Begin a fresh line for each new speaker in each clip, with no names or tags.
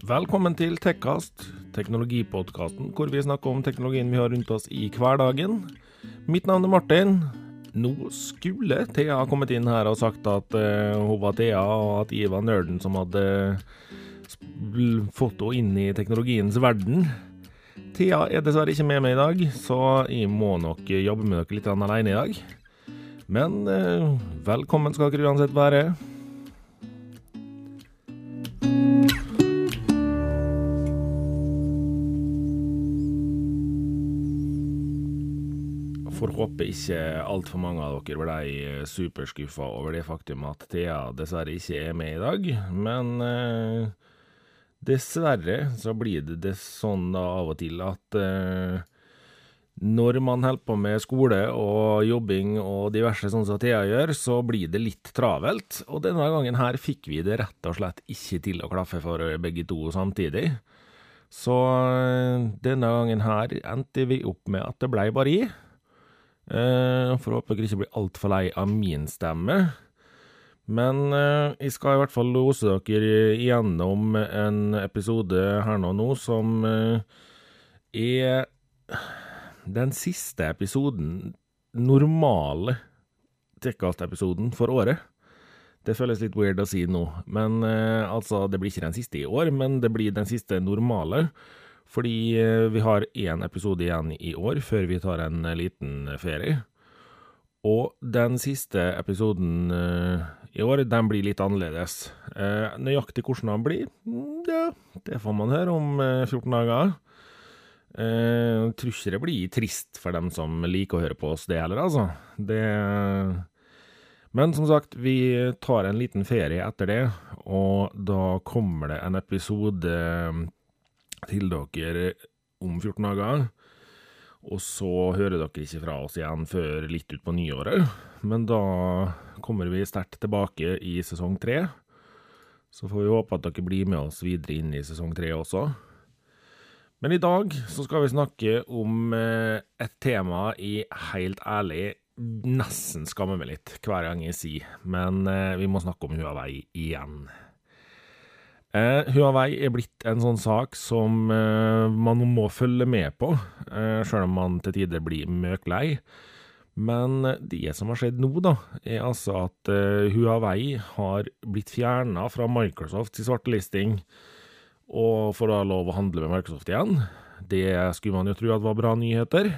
Velkommen til Tekkast, teknologipodkasten hvor vi snakker om teknologien vi har rundt oss i hverdagen. Mitt navn er Martin. Nå skulle Thea kommet inn her og sagt at uh, hun var Thea, og at jeg var nerden som hadde fått henne inn i teknologiens verden. Thea er dessverre ikke med meg i dag, så jeg må nok jobbe med dere litt alene i dag. Men uh, velkommen skal dere uansett være. Får håpe ikke altfor mange av dere ble superskuffa over det faktum at Thea dessverre ikke er med i dag. Men eh, dessverre så blir det, det sånn da av og til at eh, når man holder på med skole og jobbing og diverse sånn som Thea gjør, så blir det litt travelt. Og denne gangen her fikk vi det rett og slett ikke til å klaffe for begge to samtidig. Så eh, denne gangen her endte vi opp med at det blei bare i. Uh, for å håpe dere ikke blir altfor lei av min stemme. Men uh, jeg skal i hvert fall lose dere igjennom en episode her nå, nå som uh, er den siste episoden, normale Tekkast-episoden for året. Det føles litt weird å si nå, men altså, det blir ikke den siste i år, men det blir den siste normale. Fordi eh, vi har én episode igjen i år, før vi tar en eh, liten ferie. Og den siste episoden uh, i år, den blir litt annerledes. Nøyaktig hvordan den blir, mm, ja, det får man høre om uh, 14 dager. Jeg tror ikke det blir trist for dem som liker å høre på oss, det heller, altså. Det Men som sagt, vi tar en liten ferie etter det, og da kommer det en episode til dere om 14 dager. Og så hører dere ikke fra oss igjen før litt utpå nyåret. Men da kommer vi sterkt tilbake i sesong tre. Så får vi håpe at dere blir med oss videre inn i sesong tre også. Men i dag så skal vi snakke om eh, et tema i helt ærlig nesten skammer meg litt hver gang jeg sier, men eh, vi må snakke om Huawei igjen. Eh, Huawei er blitt en sånn sak som eh, man må følge med på, eh, sjøl om man til tider blir møklei. Men det som har skjedd nå, da, er altså at eh, Huawei har blitt fjerna fra Microsofts svartelisting, og får da lov å handle med Microsoft igjen. Det skulle man jo tro at var bra nyheter.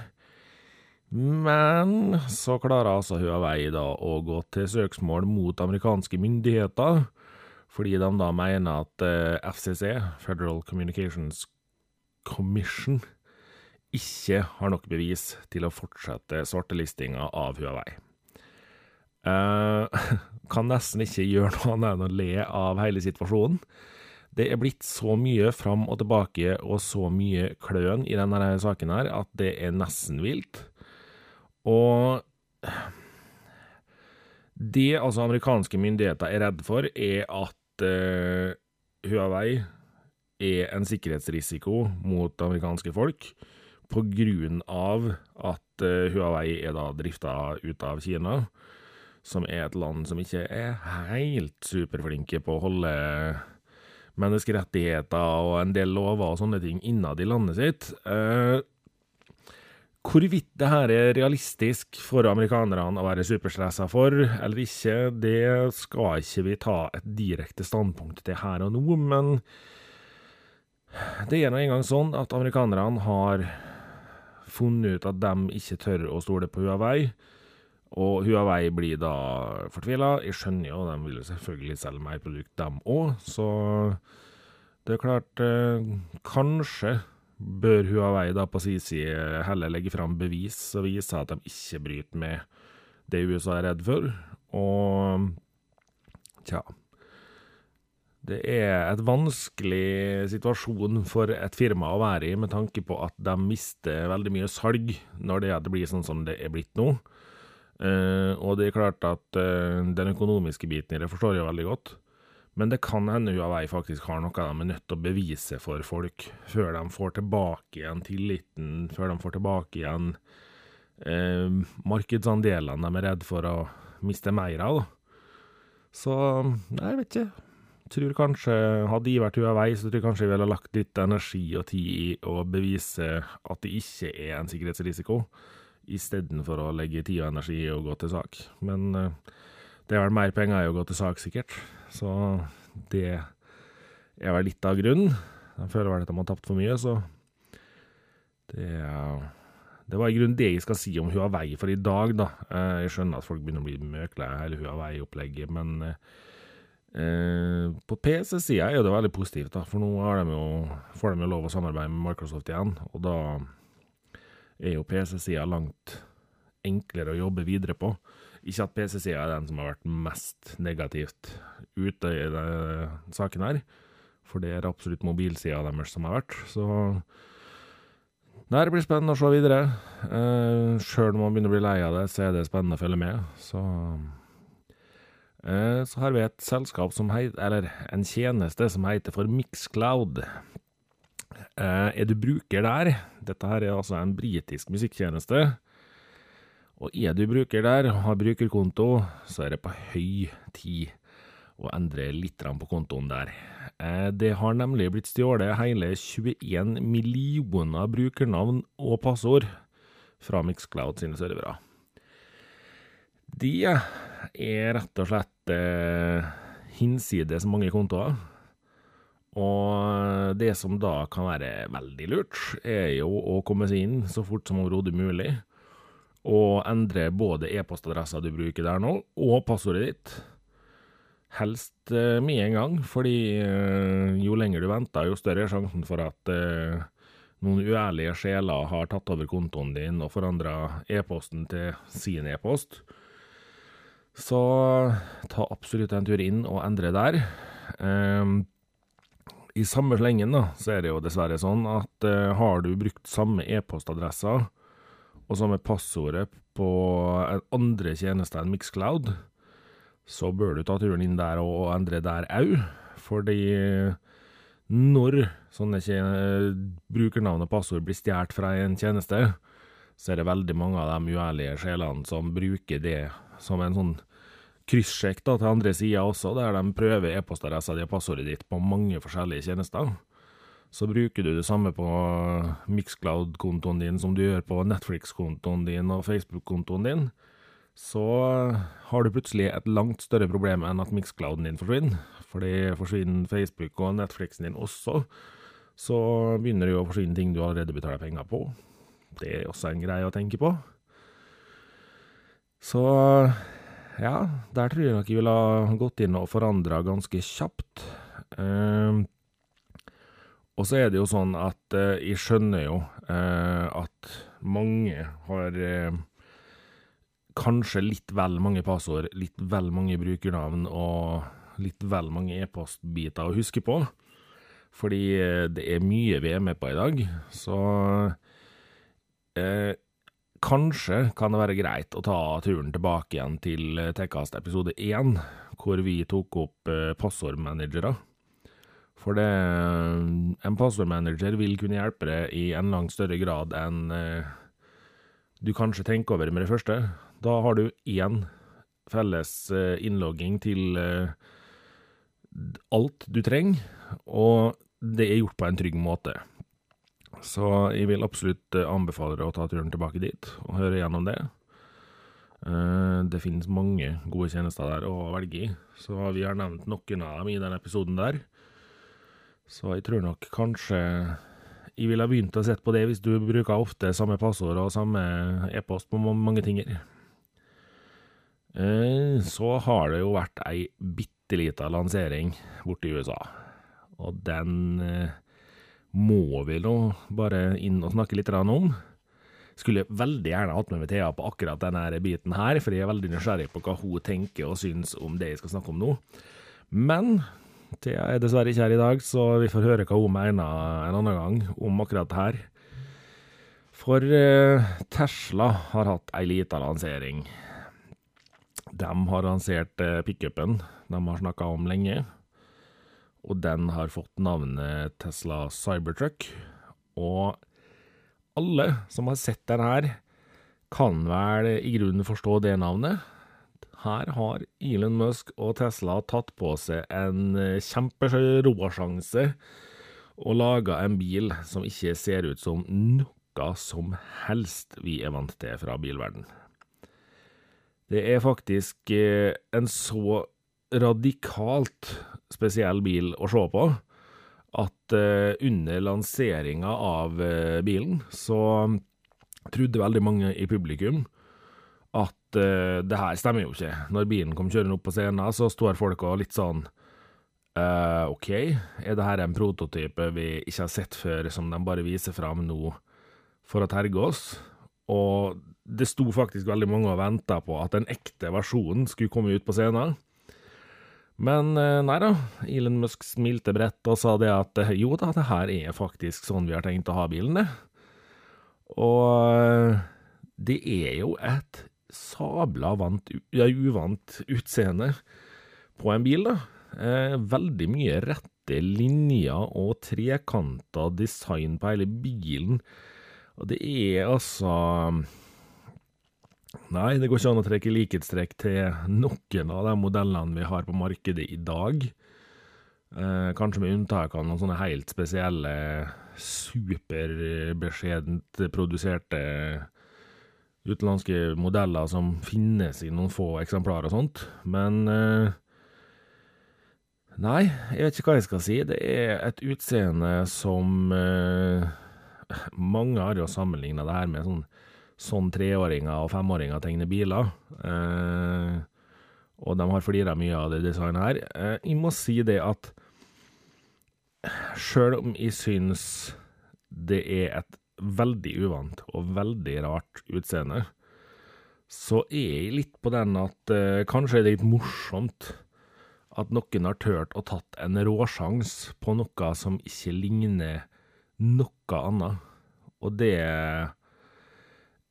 Men så klarer altså Huawei da å gå til søksmål mot amerikanske myndigheter fordi de da mener at eh, FCC, Federal Communications Commission, ikke har nok bevis til å fortsette svartelistinga av Huawei. Uh, kan nesten ikke gjøre noe annet enn å le av hele situasjonen. Det er blitt så mye fram og tilbake og så mye kløn i denne saken her at det er nesten vilt. Og det altså amerikanske myndigheter er redd for, er at uh, Huawei er en sikkerhetsrisiko mot amerikanske folk av at uh, Huawei er da drifta ut av Kina, som er et land som ikke er helt superflinke på å holde menneskerettigheter og en del lover og sånne ting innad i landet sitt. Uh, Hvorvidt det her er realistisk for amerikanerne å være superstressa for, eller ikke, det skal ikke vi ta et direkte standpunkt til her og nå, men det er nå engang sånn at amerikanerne har funnet ut at de ikke tør å stole på Huawei, og Huawei blir da fortvila. Jeg skjønner jo, de vil selvfølgelig selge mer produkt, dem òg, så det er klart, eh, kanskje bør Huawei da på sin side heller legge fram bevis og vise at de ikke bryter med det USA er redd for. Og tja Det er et vanskelig situasjon for et firma å være i, med tanke på at de mister veldig mye salg når det, blir sånn som det er blitt nå. Uh, og det er klart at uh, den økonomiske biten i det forstår jeg veldig godt. Men det kan hende Huawei faktisk har noe de er nødt til å bevise for folk, før de får tilbake igjen tilliten, før de får tilbake igjen eh, markedsandelene de er redd for å miste mer av. Så jeg vet ikke. tror kanskje, hadde de vært Huawei, så tror jeg kanskje jeg ville lagt litt energi og tid i å bevise at det ikke er en sikkerhetsrisiko, istedenfor å legge tid og energi i å gå til sak. Men eh, det er vel mer penger i å gå til sak, sikkert. Så det er vel litt av grunnen. De føler vel at de har tapt for mye, så det det var i grunnen det jeg skal si om Huawei for i dag, da. Eh, jeg skjønner at folk begynner å bli møkle hele Huawei-opplegget, men eh, på PC-sida er det veldig positivt, da. For nå de jo, får de jo lov å samarbeide med Microsoft igjen, og da er jo PC-sida langt enklere å jobbe videre på. Ikke at PC-sida er den som har vært mest negativt ute i denne saken her, for det er absolutt mobilsida deres som har vært. Så det blir spennende å se videre. Eh, Sjøl om man begynner å bli lei av det, så er det spennende å følge med. Så eh, Så har vi et selskap som heter Eller en tjeneste som heter for Mixcloud. Eh, er du bruker der? Dette her er altså en britisk musikktjeneste. Og er du bruker der og har brukerkonto, så er det på høy tid å endre litt på kontoen der. Eh, det har nemlig blitt stjålet hele 21 millioner brukernavn og passord fra Mixcloud sine servere. De er rett og slett eh, hinsides mange kontoer. Og det som da kan være veldig lurt, er jo å komme seg inn så fort som overhodet mulig. Og endre både e-postadressa du bruker der nå, og passordet ditt. Helst eh, med en gang, fordi eh, jo lenger du venter, jo større er sjansen for at eh, noen uærlige sjeler har tatt over kontoen din og forandra e-posten til sin e-post. Så ta absolutt en tur inn og endre der. Um, I samme slengen da, så er det jo dessverre sånn at har du brukt samme e-postadressa og samme passordet på andre tjenester enn Mixcloud, så bør du ta turen inn der og endre der òg. Fordi når sånne brukernavn og passord blir stjålet fra en tjeneste, så er det veldig mange av de uærlige sjelene som bruker det som en sånn kryssjekk til andre sida også, der de prøver e-postadressa di og passordet ditt på mange forskjellige tjenester. Så bruker du det samme på Mixcloud-kontoen din som du gjør på Netflix-kontoen din og Facebook-kontoen din så har du plutselig et langt større problem enn at mixclouden din forsvinner. Fordi forsvinner Facebook og Netflixen din også, så begynner det jo å forsvinne ting du allerede betaler penger på. Det er også en greie å tenke på. Så ja, der tror jeg nok jeg ville ha gått inn og forandra ganske kjapt. Uh, og så er det jo sånn at eh, jeg skjønner jo eh, at mange har kanskje litt vel mange passord, litt vel mange brukernavn og litt vel mange e-postbiter å huske på. Fordi eh, det er mye vi er med på i dag, så eh, Kanskje kan det være greit å ta turen tilbake igjen til Tekkast episode 1, hvor vi tok opp eh, passordmanagere. For det, en passordmanager vil kunne hjelpe deg i en langt større grad enn eh, du kanskje tenker over med det første. Da har du én felles eh, innlogging til eh, alt du trenger, og det er gjort på en trygg måte. Så jeg vil absolutt eh, anbefale deg å ta turen tilbake dit og høre gjennom det. Det finnes mange gode tjenester der å velge i, så vi har nevnt noen av dem i denne episoden der. Så jeg tror nok kanskje jeg ville ha begynt å se på det hvis du bruker ofte samme passord og samme e-post på mange ting. Eh, så har det jo vært ei bitte lita lansering borte i USA, og den eh, må vi nå bare inn og snakke litt om. Skulle veldig gjerne hatt med meg Thea på akkurat denne biten her, for jeg er veldig nysgjerrig på hva hun tenker og syns om det jeg skal snakke om nå. Men Thea er dessverre ikke her i dag, så vi får høre hva hun mener en annen gang om akkurat det her. For eh, Tesla har hatt ei lita lansering de har lansert eh, pickupen de har snakka om lenge, og den har fått navnet Tesla Cybertruck. Og alle som har sett den her, kan vel i grunnen forstå det navnet. Her har Elon Musk og Tesla tatt på seg en eh, kjemperåsjanse og laga en bil som ikke ser ut som noe som helst vi er vant til fra bilverden. Det er faktisk eh, en så radikalt spesiell bil å se på at uh, under lanseringa av bilen så trodde veldig mange i publikum at uh, det her stemmer jo ikke. Når bilen kom kjørende opp på scenen, så står folk og litt sånn uh, OK, er det her en prototype vi ikke har sett før, som de bare viser fram nå for å terge oss? Og det sto faktisk veldig mange og venta på at den ekte versjonen skulle komme ut på scenen. Men uh, nei da, Elon Musk smilte bredt og sa det at jo da, det her er faktisk sånn vi har tenkt å ha bilen, det. Og det er jo et sabla vant, ja, uvant utseende på en bil, da. Eh, veldig mye rette linjer og trekanta design på hele bilen. Og det er altså Nei, det går ikke an å trekke likhetstrekk til noen av de modellene vi har på markedet i dag. Eh, kanskje med unntak av noen sånne helt spesielle, superbeskjedent produserte utenlandske modeller som finnes i noen få eksemplarer og sånt, men eh, Nei, jeg vet ikke hva jeg skal si. Det er et utseende som eh, Mange har jo sammenligna det her med sånn, sånn treåringer og femåringer tegner biler. Eh, og de har flira mye av det designet her. Eh, jeg må si det at sjøl om jeg syns det er et veldig uvant og veldig rart utseende, så er jeg litt på den at eh, kanskje er det litt morsomt at noen har turt å tatt en råsjans på noe som ikke ligner noe annet. Og det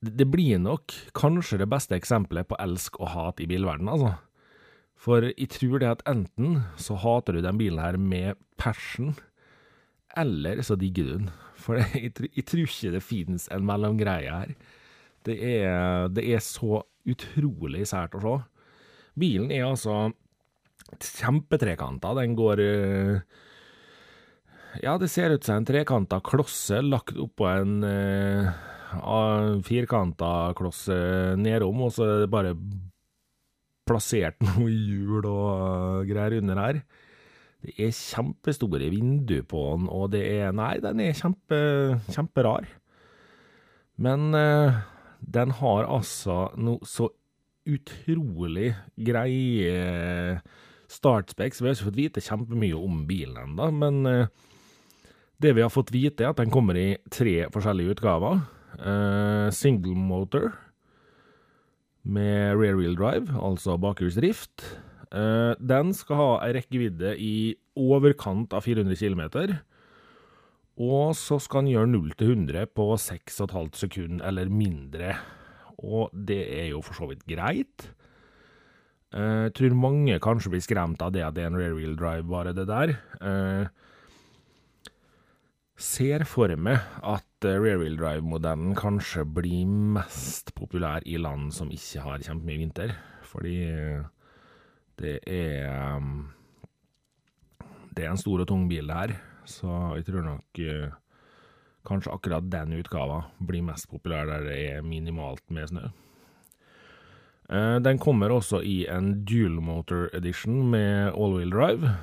Det blir nok kanskje det beste eksempelet på elsk og hat i bilverden, altså. For jeg tror det at enten så hater du den bilen her med passion, eller så digger du den. For jeg, jeg tror ikke det finnes en mellomgreie her. Det er, det er så utrolig sært å se. Bilen er altså kjempetrekanta. Den går eh, Ja, det ser ut som en trekanta klosse lagt oppå en uh, firkanta klosse nedom, og så er det bare plassert noe hjul og greier under her. Det er kjempestore vinduer på den, og det er Nei, den er kjempe, kjemperar. Men eh, den har altså noe så utrolig greie startspeks. Vi har ikke fått vite kjempemye om bilen ennå, men eh, det vi har fått vite, er at den kommer i tre forskjellige utgaver. Eh, single motor med rear wheel drive, altså bakhjulsdrift. Uh, den skal ha ei rekkevidde i overkant av 400 km. Og så skal den gjøre 0 til 100 på 6,5 sekunder eller mindre. Og det er jo for så vidt greit. Jeg uh, tror mange kanskje blir skremt av det at det er en rear wheel drive, bare det der. Uh, ser for meg at rear wheel drive-modellen kanskje blir mest populær i land som ikke har kjempemye vinter. Fordi det er um, Det er en stor og tung bil, det her. Så jeg tror nok uh, kanskje akkurat den utgava blir mest populær der det er minimalt med snø. Uh, den kommer også i en dual motor edition med all-wheel drive.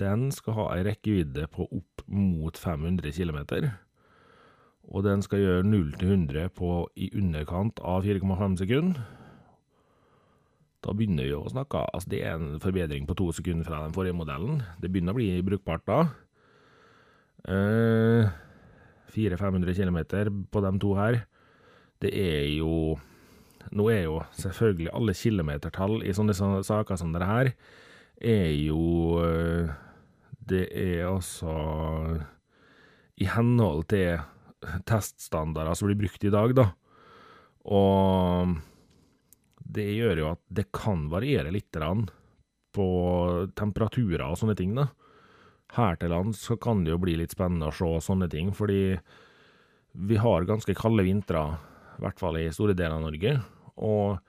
Den skal ha ei rekkevidde på opp mot 500 km. Og den skal gjøre 0 til 100 på i underkant av 4,5 sekunder. Da begynner vi å snakke Altså, det er en forbedring på to sekunder fra den forrige modellen. Det begynner å bli brukbart da. Eh, 400-500 km på de to her. Det er jo Nå er jo selvfølgelig alle kilometertall i sånne saker som dette her, er jo eh, Det er altså i henhold til teststandarder som blir brukt i dag, da. Og det gjør jo at det kan variere litt på temperaturer og sånne ting, da. Her til lands så kan det jo bli litt spennende å se sånne ting, fordi vi har ganske kalde vintre, i hvert fall i store deler av Norge. Og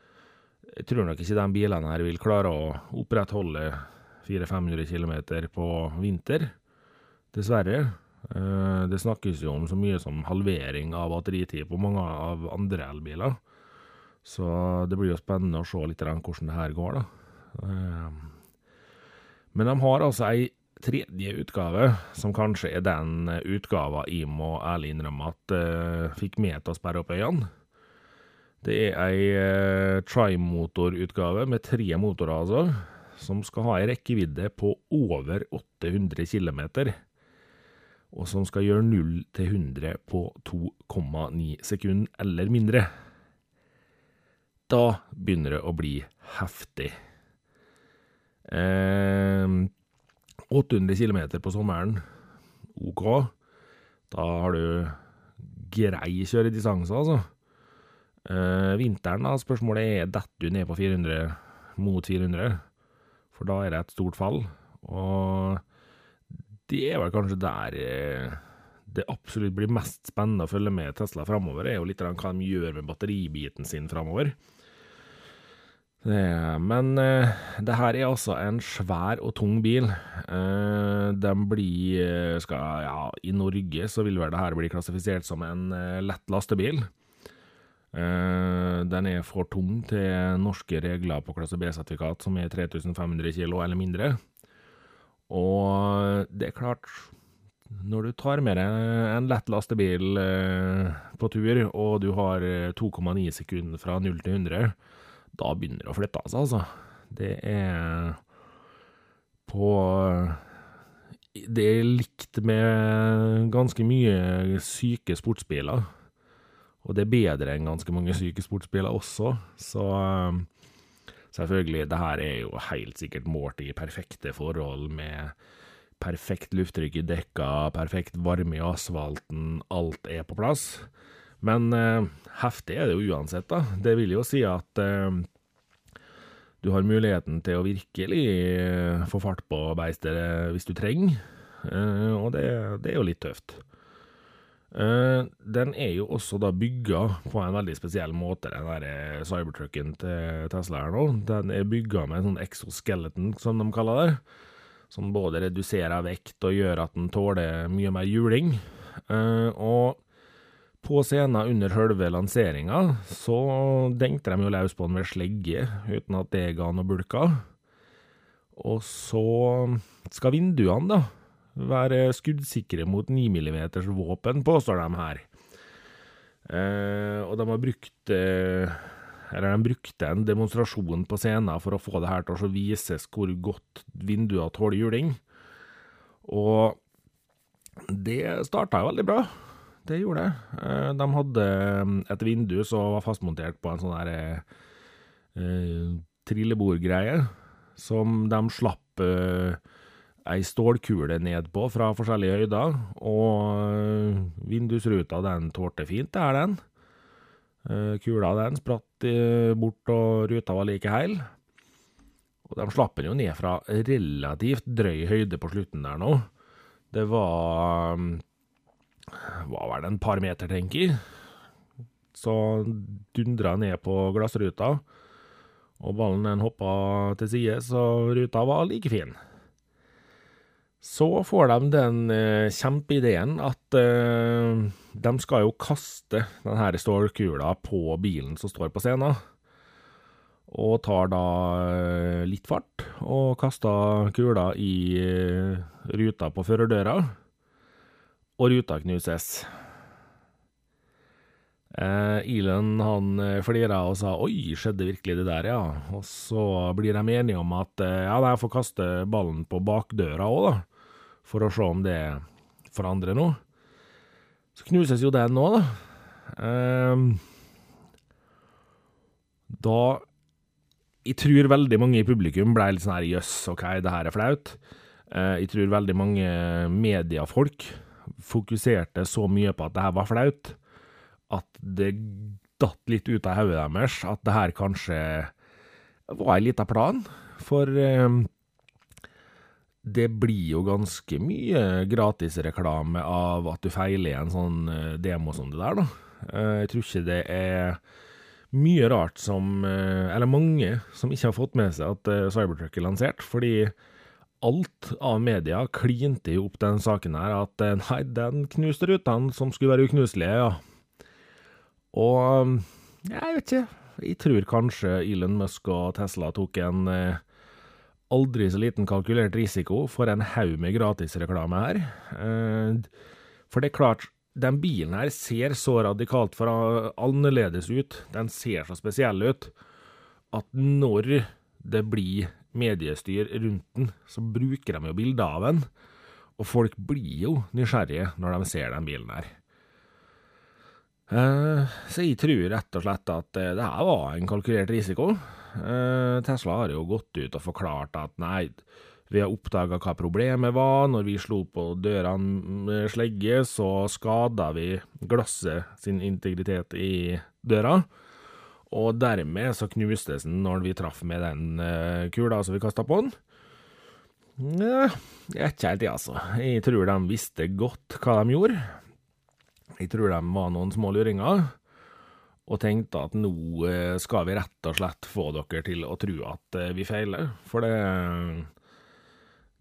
Jeg tror nok ikke de bilene her vil klare å opprettholde 400-500 km på vinter, dessverre. Eh, det snakkes jo om så mye som halvering av batteritid på mange av andre elbiler. Så det blir jo spennende å se litt hvordan det her går, da. Eh, men de har altså ei tredje utgave, som kanskje er den utgava jeg må ærlig innrømme at uh, fikk meg til å sperre opp øynene. Det er ei uh, trimotorutgave med tre motorer, altså, som skal ha ei rekkevidde på over 800 km. Og som skal gjøre 0 til 100 på 2,9 sekunder eller mindre. Da begynner det å bli heftig. Eh, 800 km på sommeren, OK. Da har du grei kjøredistanse, altså. Eh, vinteren, da, spørsmålet er detter du ned på 400 mot 400, for da er det et stort fall. Og det er vel kanskje der eh, det absolutt blir mest spennende å følge med Tesla framover, er jo litt hva de gjør med batteribiten sin framover. Men eh, det her er altså en svær og tung bil. Eh, den blir eh, skal, Ja, i Norge så vil vel det her bli klassifisert som en lett lastebil. Den er for tung til norske regler på klasse B-sertifikat, som er 3500 kilo eller mindre. Og det er klart Når du tar med deg en lett lastebil på tur, og du har 2,9 sekunder fra 0 til 100 da begynner det å flytte seg, altså. Det er på Det er likt med ganske mye syke sportsbiler. Og det er bedre enn ganske mange syke sportsbiler også, så selvfølgelig, det her er jo helt sikkert målt i perfekte forhold med perfekt lufttrykk i dekka, perfekt varme i asfalten, alt er på plass. Men eh, heftig er det jo uansett, da. Det vil jo si at eh, du har muligheten til å virkelig eh, få fart på beistet hvis du trenger, og det, det, er jo litt tøft. Den er jo også da bygga på en veldig spesiell måte, den der cybertrucken til Tesla her nå. Den er bygga med en sånn exoskeleton, som de kaller det. Som både reduserer vekt og gjør at den tåler mye mer juling. Og på scenen under selve lanseringa så dengte de jo løs på den med slegge, uten at det ga noe bulker. Og så skal vinduene, da, være skuddsikre mot 9 mm våpen, påstår de her. Eh, og de har brukt eh, Eller de brukte en demonstrasjon på scenen for å få det her til å vises hvor godt vinduer tåler juling. Og det starta jo veldig bra det gjorde det. Eh, de hadde mm, et vindu som var fastmontert på en sånn der eh, trillebordgreie, som de slapp eh, ei stålkule ned på fra forskjellige høyder, og eh, vindusruta den tålte fint, det er den. Eh, kula den spratt eh, bort, og ruta var like heil. Og de slapp den jo ned fra relativt drøy høyde på slutten der nå. Det var hva var det, en par meter, tenker jeg. Så dundra ned på glassruta, og ballen den hoppa til side, så ruta var like fin. Så får de den eh, kjempeideen at eh, de skal jo kaste denne stålkula på bilen som står på scenen. Og tar da eh, litt fart, og kaster kula i eh, ruta på førerdøra og ruta knuses. Eh, Elon han eh, flira og sa 'oi, skjedde virkelig det der', ja. Og så blir de enige om at eh, ja, jeg får kaste ballen på bakdøra òg, da. For å se om det forandrer noe. Så knuses jo den nå, da. Eh, da Jeg tror veldig mange i publikum ble litt sånn her jøss, OK, det her er flaut. Eh, jeg tror veldig mange mediefolk fokuserte så mye på at det her var flaut, at det datt litt ut av hodet deres at det her kanskje var ei lita plan. For eh, det blir jo ganske mye gratisreklame av at du feiler en sånn eh, demo som det der, da. Eh, jeg tror ikke det er mye rart som Eller mange som ikke har fått med seg at Cybertruck er lansert, fordi alt av media klinte jo opp den saken her, at nei, den knuste rutene som skulle være uknuselige, ja. Og jeg vet ikke. Jeg tror kanskje Elon Musk og Tesla tok en eh, aldri så liten kalkulert risiko for en haug med gratisreklame her. Eh, for det er klart, den bilen her ser så radikalt for annerledes ut, den ser så spesiell ut, at når det blir mediestyr rundt den, så bruker de jo bilder av den, og folk blir jo nysgjerrige når de ser den bilen her. Eh, så jeg tror rett og slett at eh, det her var en kalkulert risiko. Eh, Tesla har jo gått ut og forklart at nei, vi har oppdaga hva problemet var. Når vi slo på dørene med slegge, så skada vi glasset sin integritet i døra. Og dermed så knustes den når vi traff med den kula som vi kasta på den. Nja, ikke helt det, altså. Jeg tror de visste godt hva de gjorde. Jeg tror de var noen små luringer, og tenkte at nå eh, skal vi rett og slett få dere til å tro at eh, vi feiler. For det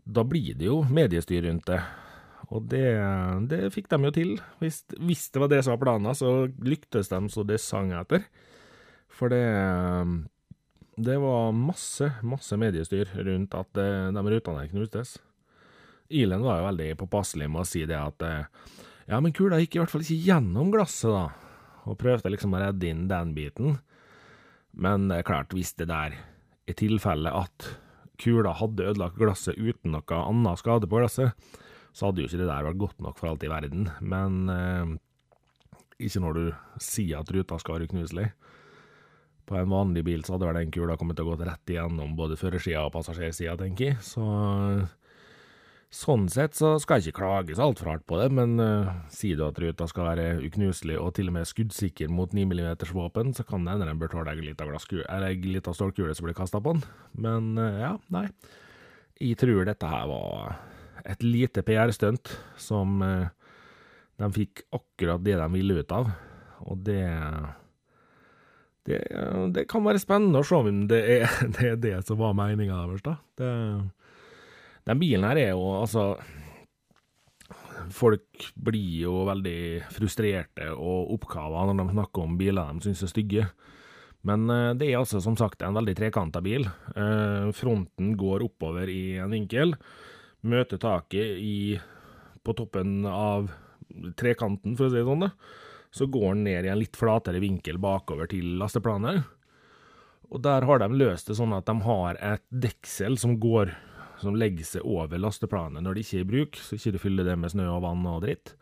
Da blir det jo mediestyr rundt det. Og det, det fikk de jo til. Hvis, hvis, det var det som var planen, så lyktes de så det sang etter. For det Det var masse, masse mediestyr rundt at eh, de rutene knustes. Ilen var jo veldig påpasselig med å si det at ja, men kula gikk i hvert fall ikke gjennom glasset, da, og prøvde liksom å redde inn den biten. Men klart, hvis det der er tilfellet at kula hadde ødelagt glasset uten noe annen skade på glasset, så hadde jo ikke det der vært godt nok for alt i verden. Men eh, ikke når du sier at ruta skal være uknuselig. På en vanlig bil så hadde vel den kula kommet til å gå rett igjennom både førersida og passasjersida, tenker jeg. Så Sånn sett så skal jeg ikke klages altfor hardt på det, men uh, sier du at ruta skal være uknuselig og til og med skuddsikker mot 9 mm våpen, så kan det hende den bør tåle ei lita stålkule som blir kasta på den. Men uh, ja, nei. Jeg tror dette her var et lite PR-stunt som uh, de fikk akkurat det de ville ut av, og det det, det kan være spennende å se om det er det, er det som var meninga deres, da. Det den bilen her er jo altså Folk blir jo veldig frustrerte og oppkava når de snakker om biler de syns er stygge. Men eh, det er altså som sagt en veldig trekanta bil. Eh, fronten går oppover i en vinkel. Møter taket i, på toppen av trekanten, for å si det sånn. Så går den ned i en litt flatere vinkel bakover til lasteplanet. Og der har de løst det sånn at de har et deksel som går som legger seg over lasteplanet når det ikke er i bruk, så ikke du fyller det med snø og vann og dritt.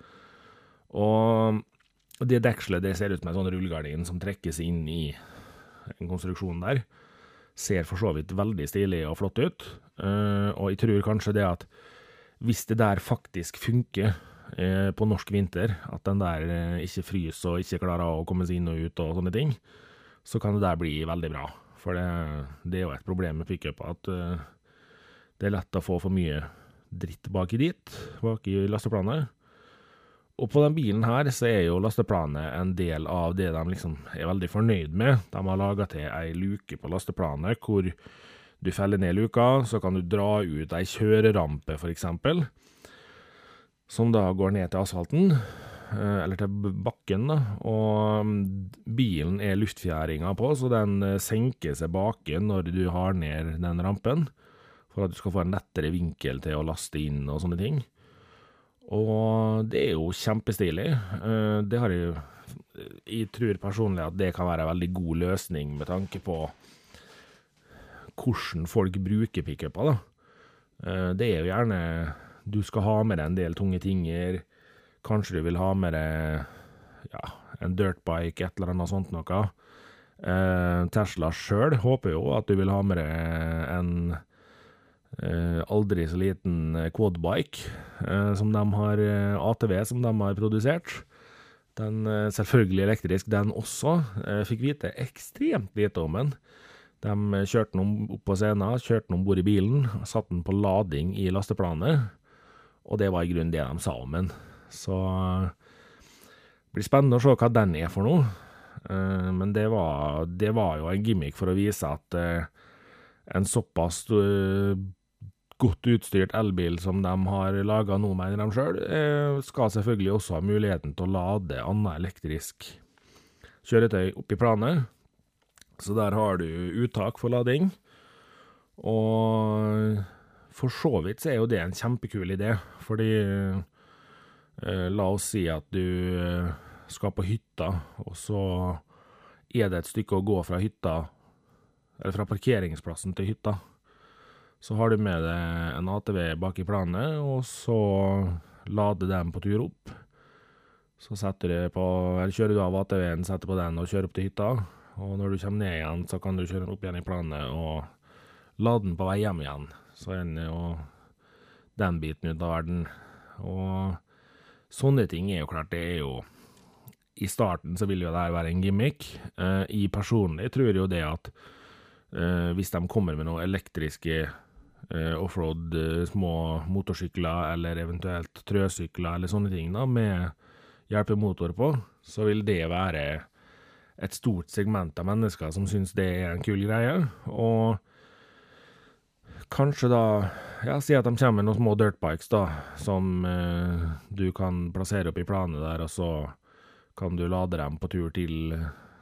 Og det dekselet det ser ut som en sånn rullegardin som trekkes inn i en konstruksjon der. Ser for så vidt veldig stilig og flott ut, uh, og jeg tror kanskje det at hvis det der faktisk funker uh, på norsk vinter, at den der uh, ikke fryser og ikke klarer å komme seg inn og ut og sånne ting, så kan det der bli veldig bra. For det, det er jo et problem med pickuper at det er lett å få for mye dritt baki dit, bak i lasteplanet. Og på den bilen her så er jo lasteplanet en del av det de liksom er veldig fornøyd med. De har laga til ei luke på lasteplanet hvor du feller ned luka, så kan du dra ut ei kjørerampe, f.eks., som da går ned til asfalten, eh, eller til bakken, da. Og mm, bilen er luftfjæringa på, så den eh, senker seg baki når du har ned den rampen for at du skal få en lettere vinkel til å laste inn og sånne ting. Og det er jo kjempestilig. Eh, det har jeg Jeg tror personlig at det kan være en veldig god løsning med tanke på hvordan folk bruker pickuper, da. Det er jo gjerne Du skal ha med deg en del tunge tinger. Kanskje du vil ha med deg ja, en dirtbike, et eller annet sånt noe. Eh, Tesla sjøl håper jo at du vil ha med deg en Eh, aldri så liten eh, quadbike eh, som de har ATV som de har produsert. Den selvfølgelig elektrisk, den også. Fikk vite ekstremt lite om den. De kjørte den opp på scenen, kjørte den om bord i bilen, satte den på lading i lasteplanet, og det var i grunnen det de sa om den. Så det blir spennende å se hva den er for noe. Eh, men det var, det var, jo en gimmick for å vise at eh, en såpass eh, godt utstyrt elbil som de har laga nå, mener de sjøl, skal selvfølgelig også ha muligheten til å lade annet elektrisk kjøretøy oppi planet. Så der har du uttak for lading. Og for så vidt er jo det en kjempekul idé, fordi eh, La oss si at du skal på hytta, og så er det et stykke å gå fra hytta, eller fra parkeringsplassen til hytta. Så har du med deg en ATV bak i planet, og så lader den på tur opp. Så på, kjører du av ATV-en, setter på den og kjører opp til hytta. Og når du kommer ned igjen, så kan du kjøre den opp igjen i planet og lade den på vei hjem igjen. Så ender jo den biten ut av verden. Og sånne ting er jo klart, det er jo i starten så vil jo det her være en gimmick. Uh, I personlig tror jo det at uh, hvis de kommer med noen elektriske uh, offroad, små motorsykler eller eventuelt trøsykler eller sånne ting da, med hjelpemotor på, så vil det være et stort segment av mennesker som syns det er en kul greie. Og kanskje da ja, Si at de kommer med noen små dirtbikes da, som du kan plassere opp i planet der, og så kan du lade dem på tur til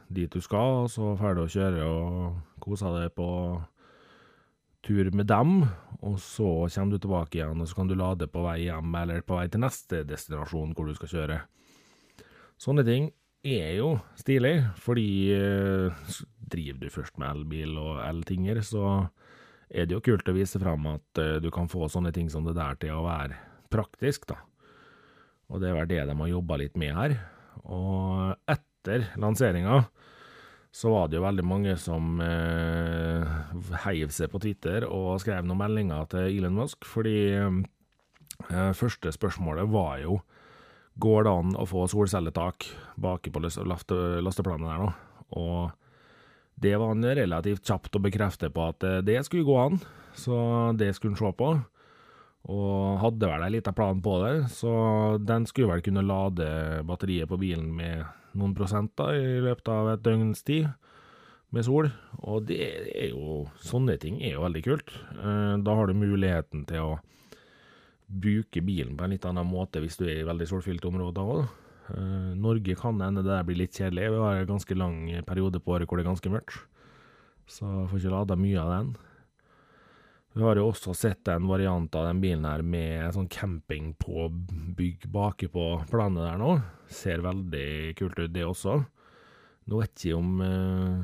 dit du skal, og så ferdig å kjøre og kose deg på tur med dem. Og så kommer du tilbake igjen, og så kan du lade på vei hjem eller på vei til neste destinasjon hvor du skal kjøre. Sånne ting er jo stilig, fordi eh, driver du først med elbil og eltinger, så er det jo kult å vise fram at eh, du kan få sånne ting som det der til å være praktisk, da. Og det er vel det de har jobba litt med her. Og etter lanseringa så var det jo veldig mange som eh, heiv seg på Twitter og skrev noen meldinger til Elon Musk, fordi eh, første spørsmålet var jo Går det an å få solcelletak baki på lasteplanet der nå? Og det var han relativt kjapt å bekrefte på at eh, det skulle gå an, så det skulle han se på og hadde vel en liten plan på det, så den skulle vel kunne lade batteriet på bilen med noen prosenter i løpet av et døgns tid med sol, og det er jo Sånne ting er jo veldig kult. Eh, da har du muligheten til å bruke bilen på en litt annen måte hvis du er i veldig solfylte områder òg. Eh, Norge kan hende det blir litt kjedelig. Vi har en ganske lang periode på året hvor det er ganske mørkt, så jeg får ikke lada mye av den. Vi har jo også sett en variant av den bilen her med sånn campingpåbygg baki på planet der nå. Ser veldig kult ut, det også. Nå vet jeg om uh,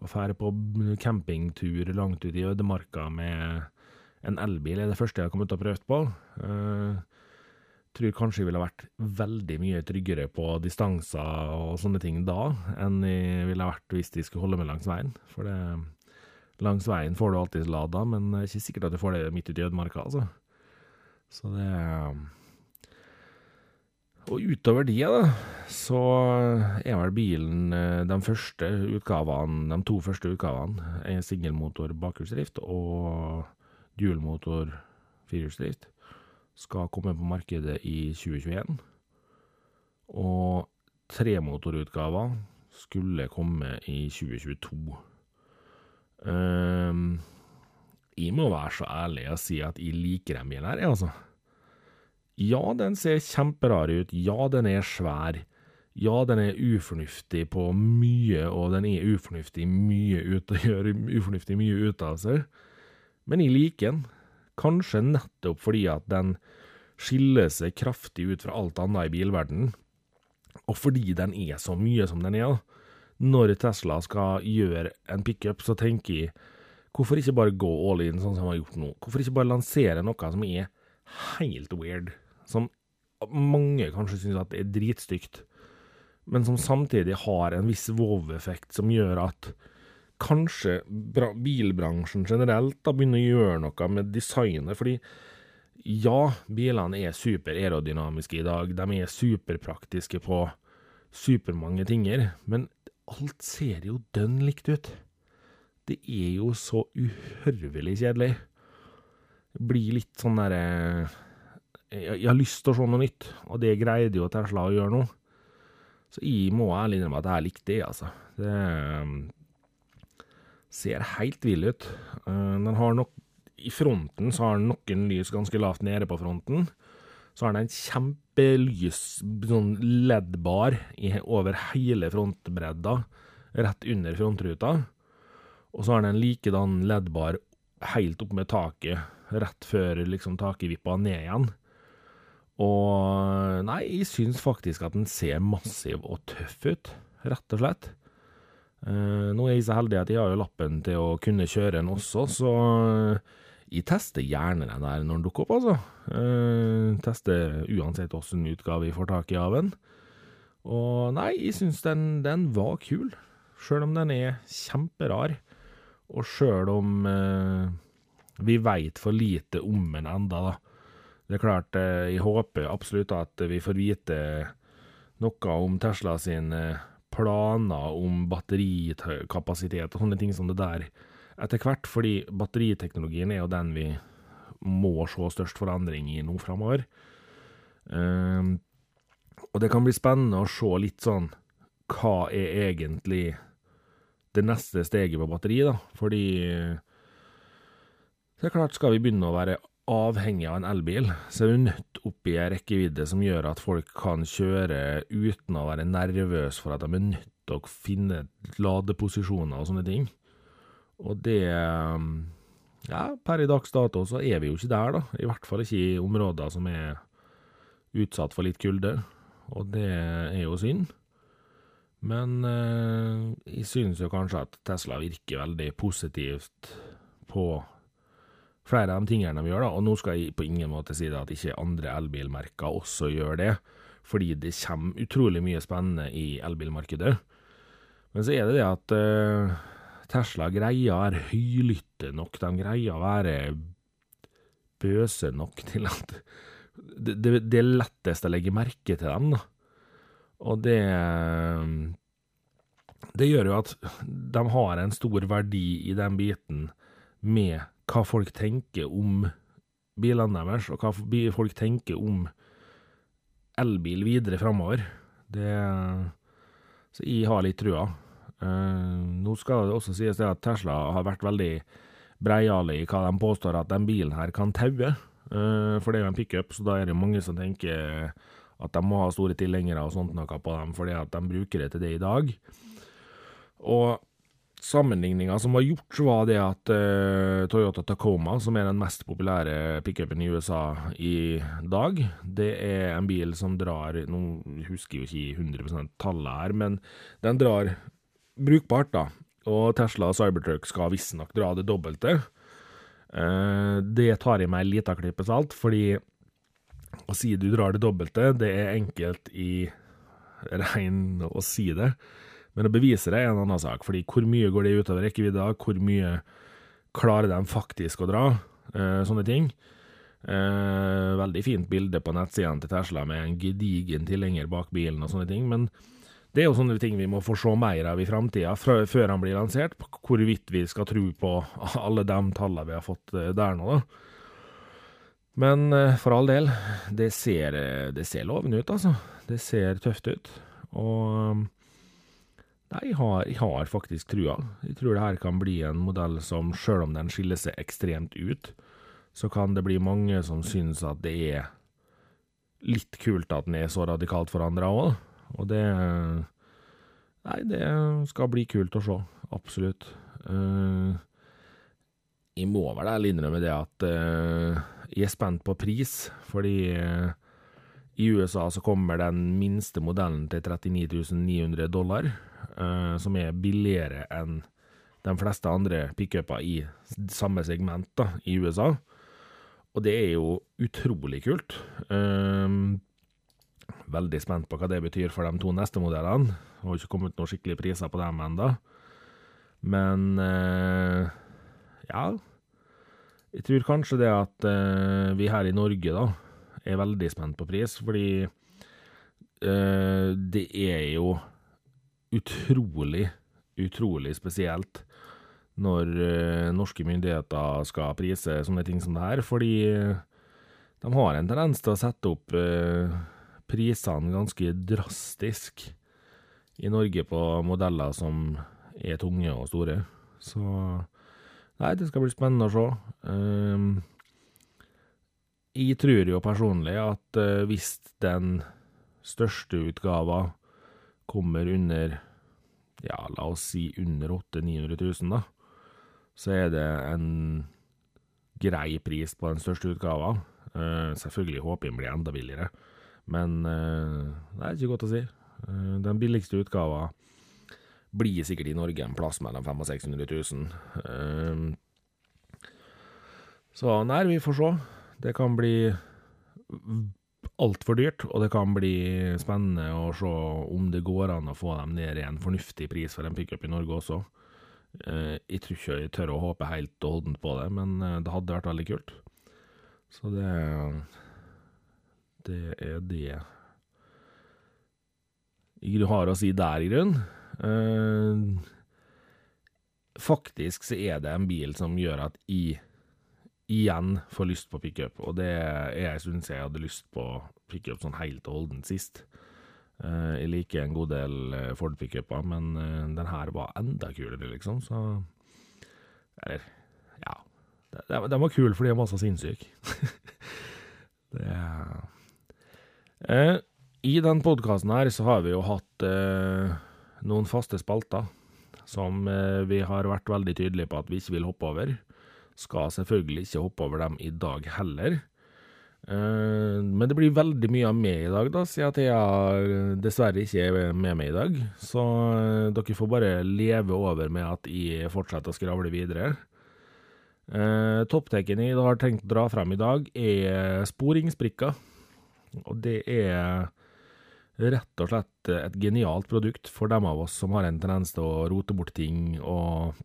å fære på campingtur langt ut i ødemarka med en elbil er det første jeg har kommet til å prøve på. Uh, tror kanskje jeg ville vært veldig mye tryggere på distanser og sånne ting da, enn jeg ville vært hvis de skulle holde meg langs veien. For det Langs veien får du alltid lada, men det er ikke sikkert at du får det midt ute i ødemarka, altså. Så det Og utover det, da, så er vel bilen eh, de første utgavene, de to første utgavene, er singelmotor bakhjulsdrift og dualmotor firehjulsdrift. Skal komme på markedet i 2021. Og tremotorutgaver skulle komme i 2022. Um, jeg må være så ærlig og si at jeg liker den bilen her, altså. Ja, den ser kjemperar ut. Ja, den er svær. Ja, den er ufornuftig på mye, og den er ufornuftig mye ut, gjør ufornuftig mye ut av seg. Men jeg liker den. Kanskje nettopp fordi at den skiller seg kraftig ut fra alt annet i bilverdenen, og fordi den er så mye som den er. når Tesla skal gjøre en pickup, så tenker jeg hvorfor ikke bare gå all in sånn som de har gjort nå? Hvorfor ikke bare lansere noe som er helt weird, som mange kanskje syns at er dritstygt, men som samtidig har en viss wow-effekt som gjør at kanskje bilbransjen generelt da begynner å gjøre noe med designet, fordi ja, bilene er super aerodynamiske i dag, de er superpraktiske på supermange tinger, men alt ser jo dønn likt ut. Det er jo så uhørvelig kjedelig. Det blir litt sånn derre jeg, jeg, har lyst til å se noe nytt, og det greide jo Tesla å gjøre nå. Så jeg må ærlig innrømme at jeg likte det, altså. Det um, ser helt vill ut. Uh, den har nok I fronten så har den noen lys ganske lavt nede på fronten. Så har den en kjempelys sånn LED-bar over hele frontbredda, rett under frontruta. Og så har den en likedan LED-bar helt opp med taket, rett før liksom taket vipper ned igjen. Og nei, jeg syns faktisk at den ser massiv og tøff ut, rett og slett. Uh, nå er jeg så heldig at jeg har jo lappen til å kunne kjøre den også, så jeg tester gjerne den der når den dukker opp, altså. Uh, tester uansett åssen utgave jeg får tak i av den. Og nei, jeg syns den, den, var kul, sjøl om den er kjemperar. Og sjøl om uh, vi veit for lite om den enda, da. Det er klart, uh, jeg håper absolutt at vi får vite noe om Tesla sin planer om batterikapasitet og sånne ting som det der etter hvert, fordi batteriteknologien er jo den vi må se størst forandring i nå framover. Um, og det kan bli spennende å se litt sånn Hva er egentlig det neste steget på batteri, da? Fordi det er klart, skal vi begynne å være avhengig av en elbil, så er vi nødt opp i ei rekkevidde som gjør at folk kan kjøre uten å være nervøse for at de er nødt til å finne ladeposisjoner og sånne ting. Og det Ja, per i dags dato så er vi jo ikke der, da. I hvert fall ikke i områder som er utsatt for litt kulde. Og det er jo synd. Men eh, jeg synes jo kanskje at Tesla virker veldig positivt på flere av de tingene de gjør, da. Og nå skal jeg på ingen måte si at ikke andre elbilmerker også gjør det, fordi det kommer utrolig mye spennende i elbilmarkedet. Men så er det det at uh, Tesla greier å være høylytte nok, de greier å være bøse nok til at det, det, det, er lettest å legge merke til dem, da. Og det Det gjør jo at de har en stor verdi i den biten med hva folk tenker om bilene deres, og hva folk tenker om elbil videre framover. Så jeg har litt trua. Uh, nå skal det også sies at Tesla har vært veldig breiale i hva de påstår at den bilen her kan taue. Uh, for det er jo en pickup, så da er det mange som tenker at de må ha store tilhengere og sånt noe på dem, fordi at de bruker det til det i dag. Og sammenligninga som var gjort, var det at uh, Toyota Tacoma, som er den mest populære pickupen i USA i dag, det er en bil som drar Nå husker jeg jo ikke 100 tallet her, men den drar brukbart, da. Og Tesla og Cybertruck skal visstnok dra det dobbelte. Uh, det tar i meg en liten klype salt, fordi å si du drar det dobbelte, det er enkelt i rein å si det. Men å bevise det er en annen sak, fordi hvor mye går det utover rekkevidda, hvor mye klarer de faktisk å dra, uh, sånne ting. Uh, veldig fint bilde på nettsidene til Tesla med en gedigen tilhenger bak bilen og sånne ting, men det er jo sånne ting vi må få se mer av i framtida, før han blir lansert, hvorvidt vi skal tro på alle de tallene vi har fått eh, der nå, da. Men eh, for all del, det ser, eh, det ser lovende ut, altså. Det ser tøft ut. Og Nei, jeg har, jeg har, faktisk trua. Jeg tror det her kan bli en modell som, sjøl om den skiller seg ekstremt ut, så kan det bli mange som syns at det er litt kult at den er så radikalt forandra òg. Og det Nei, det skal bli kult å se. Absolutt. Uh, jeg må vel ærlig innrømme det at uh, jeg er spent på pris, fordi uh, i USA så kommer den minste modellen til 39 900 dollar, som er billigere enn de fleste andre pickuper i samme segment da, i USA. Og det er jo utrolig kult. Uh, Veldig spent på hva det betyr for de to neste modellene. Det har ikke kommet noen skikkelige priser på dem ennå. Men uh, ja Jeg tror kanskje det at uh, vi her i Norge da er veldig spent på pris, fordi det er jo utrolig, utrolig spesielt når eh, norske myndigheter skal prise sånne ting som det her, fordi de har en tendens til å sette opp eh, prisene ganske drastisk i Norge på modeller som er tunge og store. Så nei, det skal bli spennende å se. Um, jeg tror jo personlig at hvis den største utgava kommer under ja, la oss si under 800 000-900 000, da, så er det en grei pris på den største utgava. Uh, selvfølgelig håper jeg den blir enda billigere, men uh, det er ikke godt å si. Uh, den billigste utgava blir sikkert i Norge en plass mellom 500 og 600 000. så nei, vi får se. Det kan bli altfor dyrt, og det kan bli spennende å se om det går an å få dem ned i en fornuftig pris for en pickup i Norge også. Eh, jeg tror ikke jeg tør å håpe helt og holdent på det, men eh, det hadde vært veldig kult. Så det Det er det jeg har å si der, i grunnen. Eh, faktisk så er det en bil som gjør at jeg igjen får lyst på pickup, og det er jeg siden jeg hadde lyst på pickup sånn helt og holdent sist. Uh, jeg liker en god del uh, Ford pickuper, men uh, den her var enda kulere, liksom, så Eller, ja. Den var kul fordi den var så sinnssyk. det I den podkasten her så har vi jo hatt noen faste spalter som vi har vært veldig tydelige på at vi ikke vil hoppe over. Skal selvfølgelig ikke hoppe over dem i dag heller. Uh, men det blir veldig mye av meg i dag, da, siden jeg dessverre ikke er med meg i dag. Så uh, dere får bare leve over med at jeg fortsetter å skravle videre. Uh, Toppteken jeg har tenkt å dra frem i dag, er sporingsbrikker. Og det er rett og slett et genialt produkt for dem av oss som har en tendens til å rote bort ting og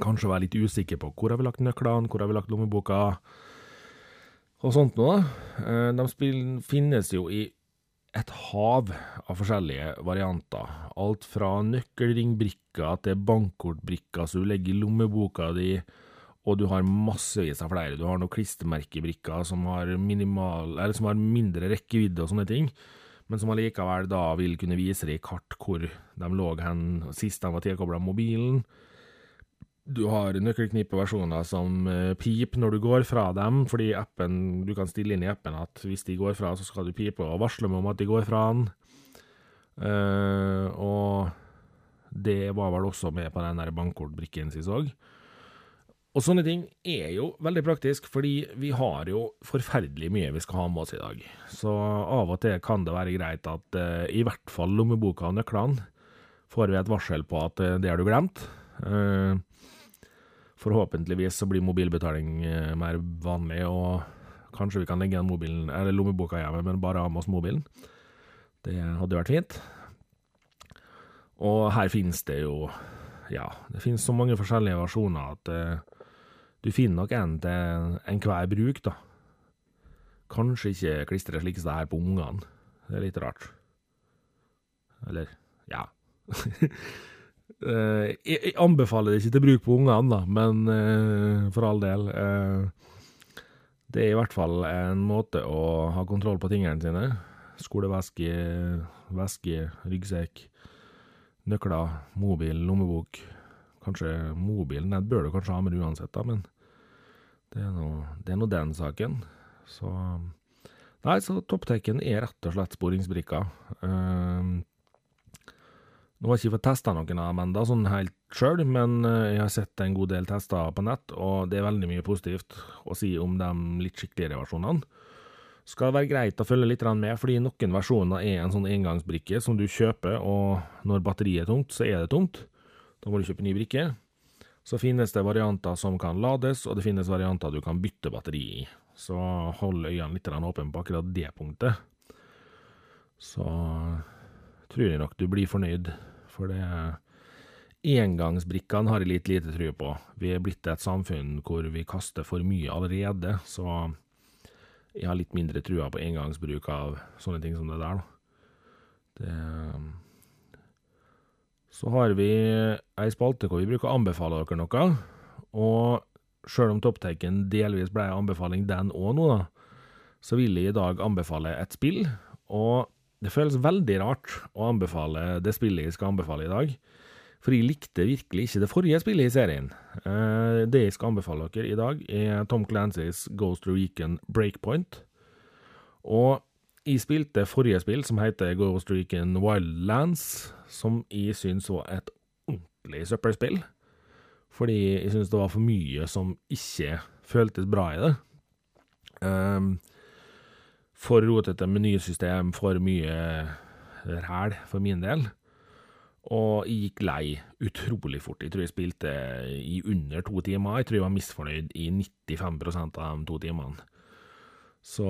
kanskje være litt usikker på hvor har vi lagt nøklene, hvor har vi lagt lommeboka og sånt noe. Eh, de spillene finnes jo i et hav av forskjellige varianter. Alt fra nøkkelringbrikker til bankkortbrikker som du legger i lommeboka di, og du har massevis av flere. Du har noen klistremerkebrikker som som har mindre rekkevidde og sånne ting, men som allikevel da vil kunne vise deg i kart hvor de lå hen sist de var tilkobla mobilen. Du har nøkkelknipeversjoner som uh, pip når du går fra dem, fordi appen, du kan stille inn i appen at hvis de går fra, så skal du pipe og varsle meg om at de går fra den. Uh, og det var vel også med på den der bankkortbrikken sist òg. Og sånne ting er jo veldig praktisk, fordi vi har jo forferdelig mye vi skal ha med oss i dag. Så av og til kan det være greit at uh, i hvert fall lommeboka og nøklene får vi et varsel på at uh, det har du glemt. Uh, Forhåpentligvis så blir mobilbetaling eh, mer vanlig, og kanskje vi kan legge igjen mobilen, eller lommeboka hjemme, men bare ha med oss mobilen. Det hadde vært fint. Og her finnes det jo Ja, det finnes så mange forskjellige versjoner at uh, du finner nok en til enhver bruk, da. Kanskje ikke klistre slik som det er på ungene. Det er litt rart. Eller ja. Uh, jeg, anbefaler det ikke til bruk på ungene, da, men uh, for all del. Uh, det er i hvert fall en måte å ha kontroll på tingene sine. Skoleveske, veske, ryggsekk, nøkler, mobil, lommebok. Kanskje mobilen, den bør du kanskje ha med uansett, da, men det er nå den saken. Så Nei, så topptekken er rett og slett sporingsbrikka. Uh, nå har jeg ikke fått testa noen av dem ennå, sånn helt sjøl, men eh, jeg har sett en god del tester på nett, og det er veldig mye positivt å si om de litt skikkeligere versjonene. Skal det være greit å følge litt med, fordi noen versjoner er en sånn engangsbrikke som du kjøper, og når batteriet er tomt, så er det tomt. Da må du kjøpe ny brikke. Så finnes det varianter som kan lades, og det finnes varianter du kan bytte batteri i. Så hold øynene litt åpne på akkurat det punktet. Så tror jeg nok du blir fornøyd for det Engangsbrikkene har jeg litt lite tro på. Vi er blitt et samfunn hvor vi kaster for mye allerede, så jeg har litt mindre trua på engangsbruk av sånne ting som det der. Det Så har vi ei spalte hvor vi bruker å anbefale dere noe, og sjøl om Topptaken delvis ble ei anbefaling den òg nå, da, så vil jeg i dag anbefale et spill, og det føles veldig rart å anbefale det spillet jeg skal anbefale i dag. For jeg likte virkelig ikke det forrige spillet i serien. Uh, det jeg skal anbefale dere i dag, er Tom Clancys Ghost Recon Breakpoint. Og jeg spilte forrige spill, som heter Ghost Recon Wildlands, som jeg syns var et ordentlig søppelspill. Fordi jeg syns det var for mye som ikke føltes bra i det. Um, for rotete menysystem, for mye ræl for min del. Og jeg gikk lei utrolig fort. Jeg tror jeg spilte i under to timer. Jeg tror jeg var misfornøyd i 95% av de to timene. Så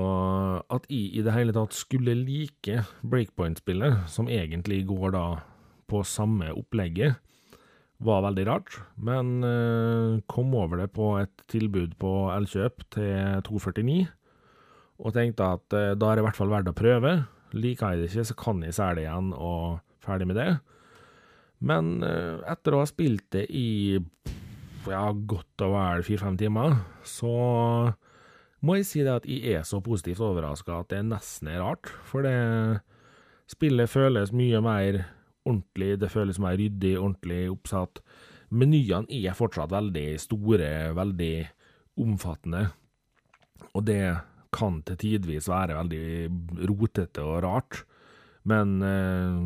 at jeg i det hele tatt skulle like breakpoint-spillet, som egentlig går da på samme opplegget, var veldig rart. Men uh, kom over det på et tilbud på Elkjøp til 249, og tenkte at uh, da er det i hvert fall verdt å prøve. Liker jeg det ikke, så kan jeg selge det igjen og ferdig med det. Men uh, etter å ha spilt det i ja, godt og vel fire-fem timer, så må jeg si det at jeg er så positivt overraska at det nesten er rart. For det spillet føles mye mer ordentlig, det føles mer ryddig, ordentlig oppsatt. Menyene er fortsatt veldig store, veldig omfattende, og det kan til tidvis være veldig rotete og rart. Men eh,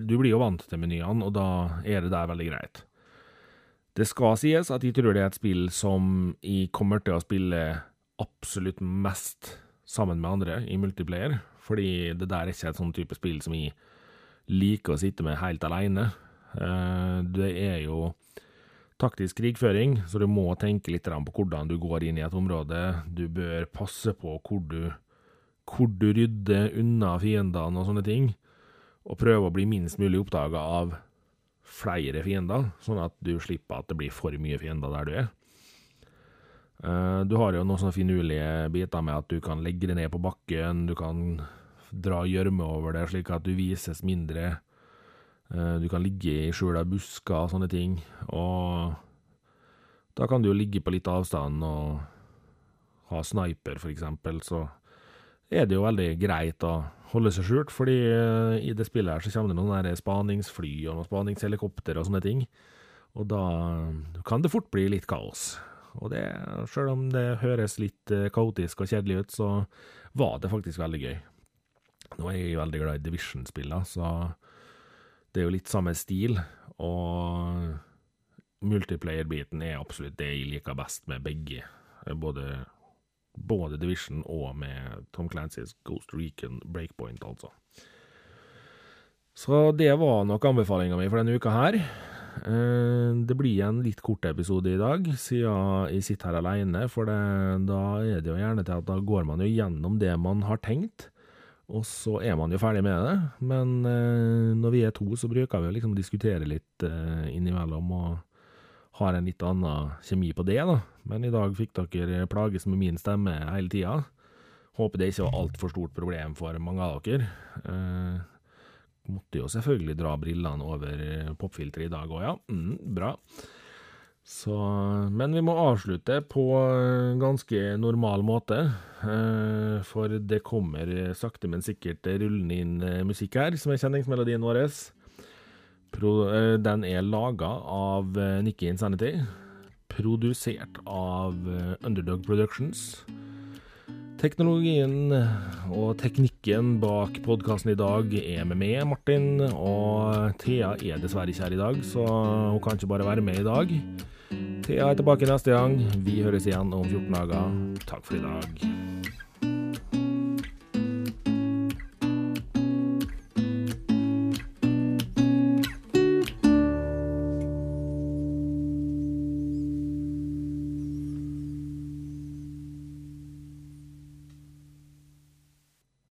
du blir jo vant til menyene, og da er det der veldig greit. Det skal sies at jeg tror det er et spill som jeg kommer til å spille absolutt mest sammen med andre i multiplayer, fordi det der er ikke et sånn type spill som jeg liker å sitte med helt alene. Eh, det er jo taktisk krigføring, så du må tenke litt på hvordan du går inn i et område. Du bør passe på hvor du, hvor du rydder unna fiendene og sånne ting, og prøve å bli minst mulig oppdaga av flere fiender, sånn at du slipper at det blir for mye fiender der du er. Eh, du har jo noen sånne finurlige biter med at du kan legge det ned på bakken, du kan dra gjørme over det slik at du vises mindre. Eh, du kan ligge i skjula busker og sånne ting, og da kan du jo ligge på litt avstand og ha sniper, for eksempel, så er det jo veldig greit å holde seg skjult, fordi eh, i det spillet her så kommer det noen der spaningsfly og noen spaningshelikopter og sånne ting, og da kan det fort bli litt kaos. Og det, sjøl om det høres litt eh, kaotisk og kjedelig ut, så var det faktisk veldig gøy. Nå er jeg veldig glad i Division-spillene, så det er jo litt samme stil. Og multiplayer-biten er absolutt det jeg liker best med begge. Både, både Division og med Tom Clancys Ghost Recon Breakpoint, altså. Så det var nok anbefalinga mi for denne uka her. Eh, det blir en litt kort episode i dag, siden jeg sitter her alene. For det, da er det jo gjerne til at da går man jo gjennom det man har tenkt. Og så er man jo ferdig med det. Men eh, når vi er to, så bruker vi å liksom diskutere litt eh, innimellom og har en litt annen kjemi på det, da. Men i dag fikk dere plages med min stemme hele tida. Håper det ikke var altfor stort problem for mange av dere. Eh, måtte jo selvfølgelig dra brillene over popfilteret i dag òg, ja. Mm, bra. Så, men vi må avslutte på ganske normal måte, eh, for det kommer sakte, men sikkert rullende inn eh, musikk her, som er kjenningsmelodien vår. Eh, den er laga av Nikki Insanity, produsert av Underdog Productions. Teknologien og teknikken bak podkasten i dag er med meg, Martin, og Thea er dessverre ikke her i dag, så hun kan ikke bare være med i dag. Thea er tilbake neste gang. Vi høres igjen om 14 dager. Takk for i dag.